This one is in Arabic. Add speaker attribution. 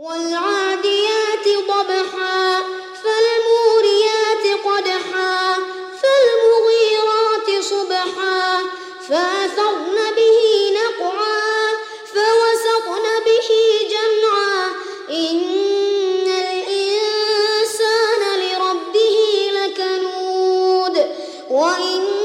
Speaker 1: والعاديات ضبحا فالموريات قدحا فالمغيرات صبحا فأثرن به نقعا فوسطن به جمعا إن الإنسان لربه لكنود وإن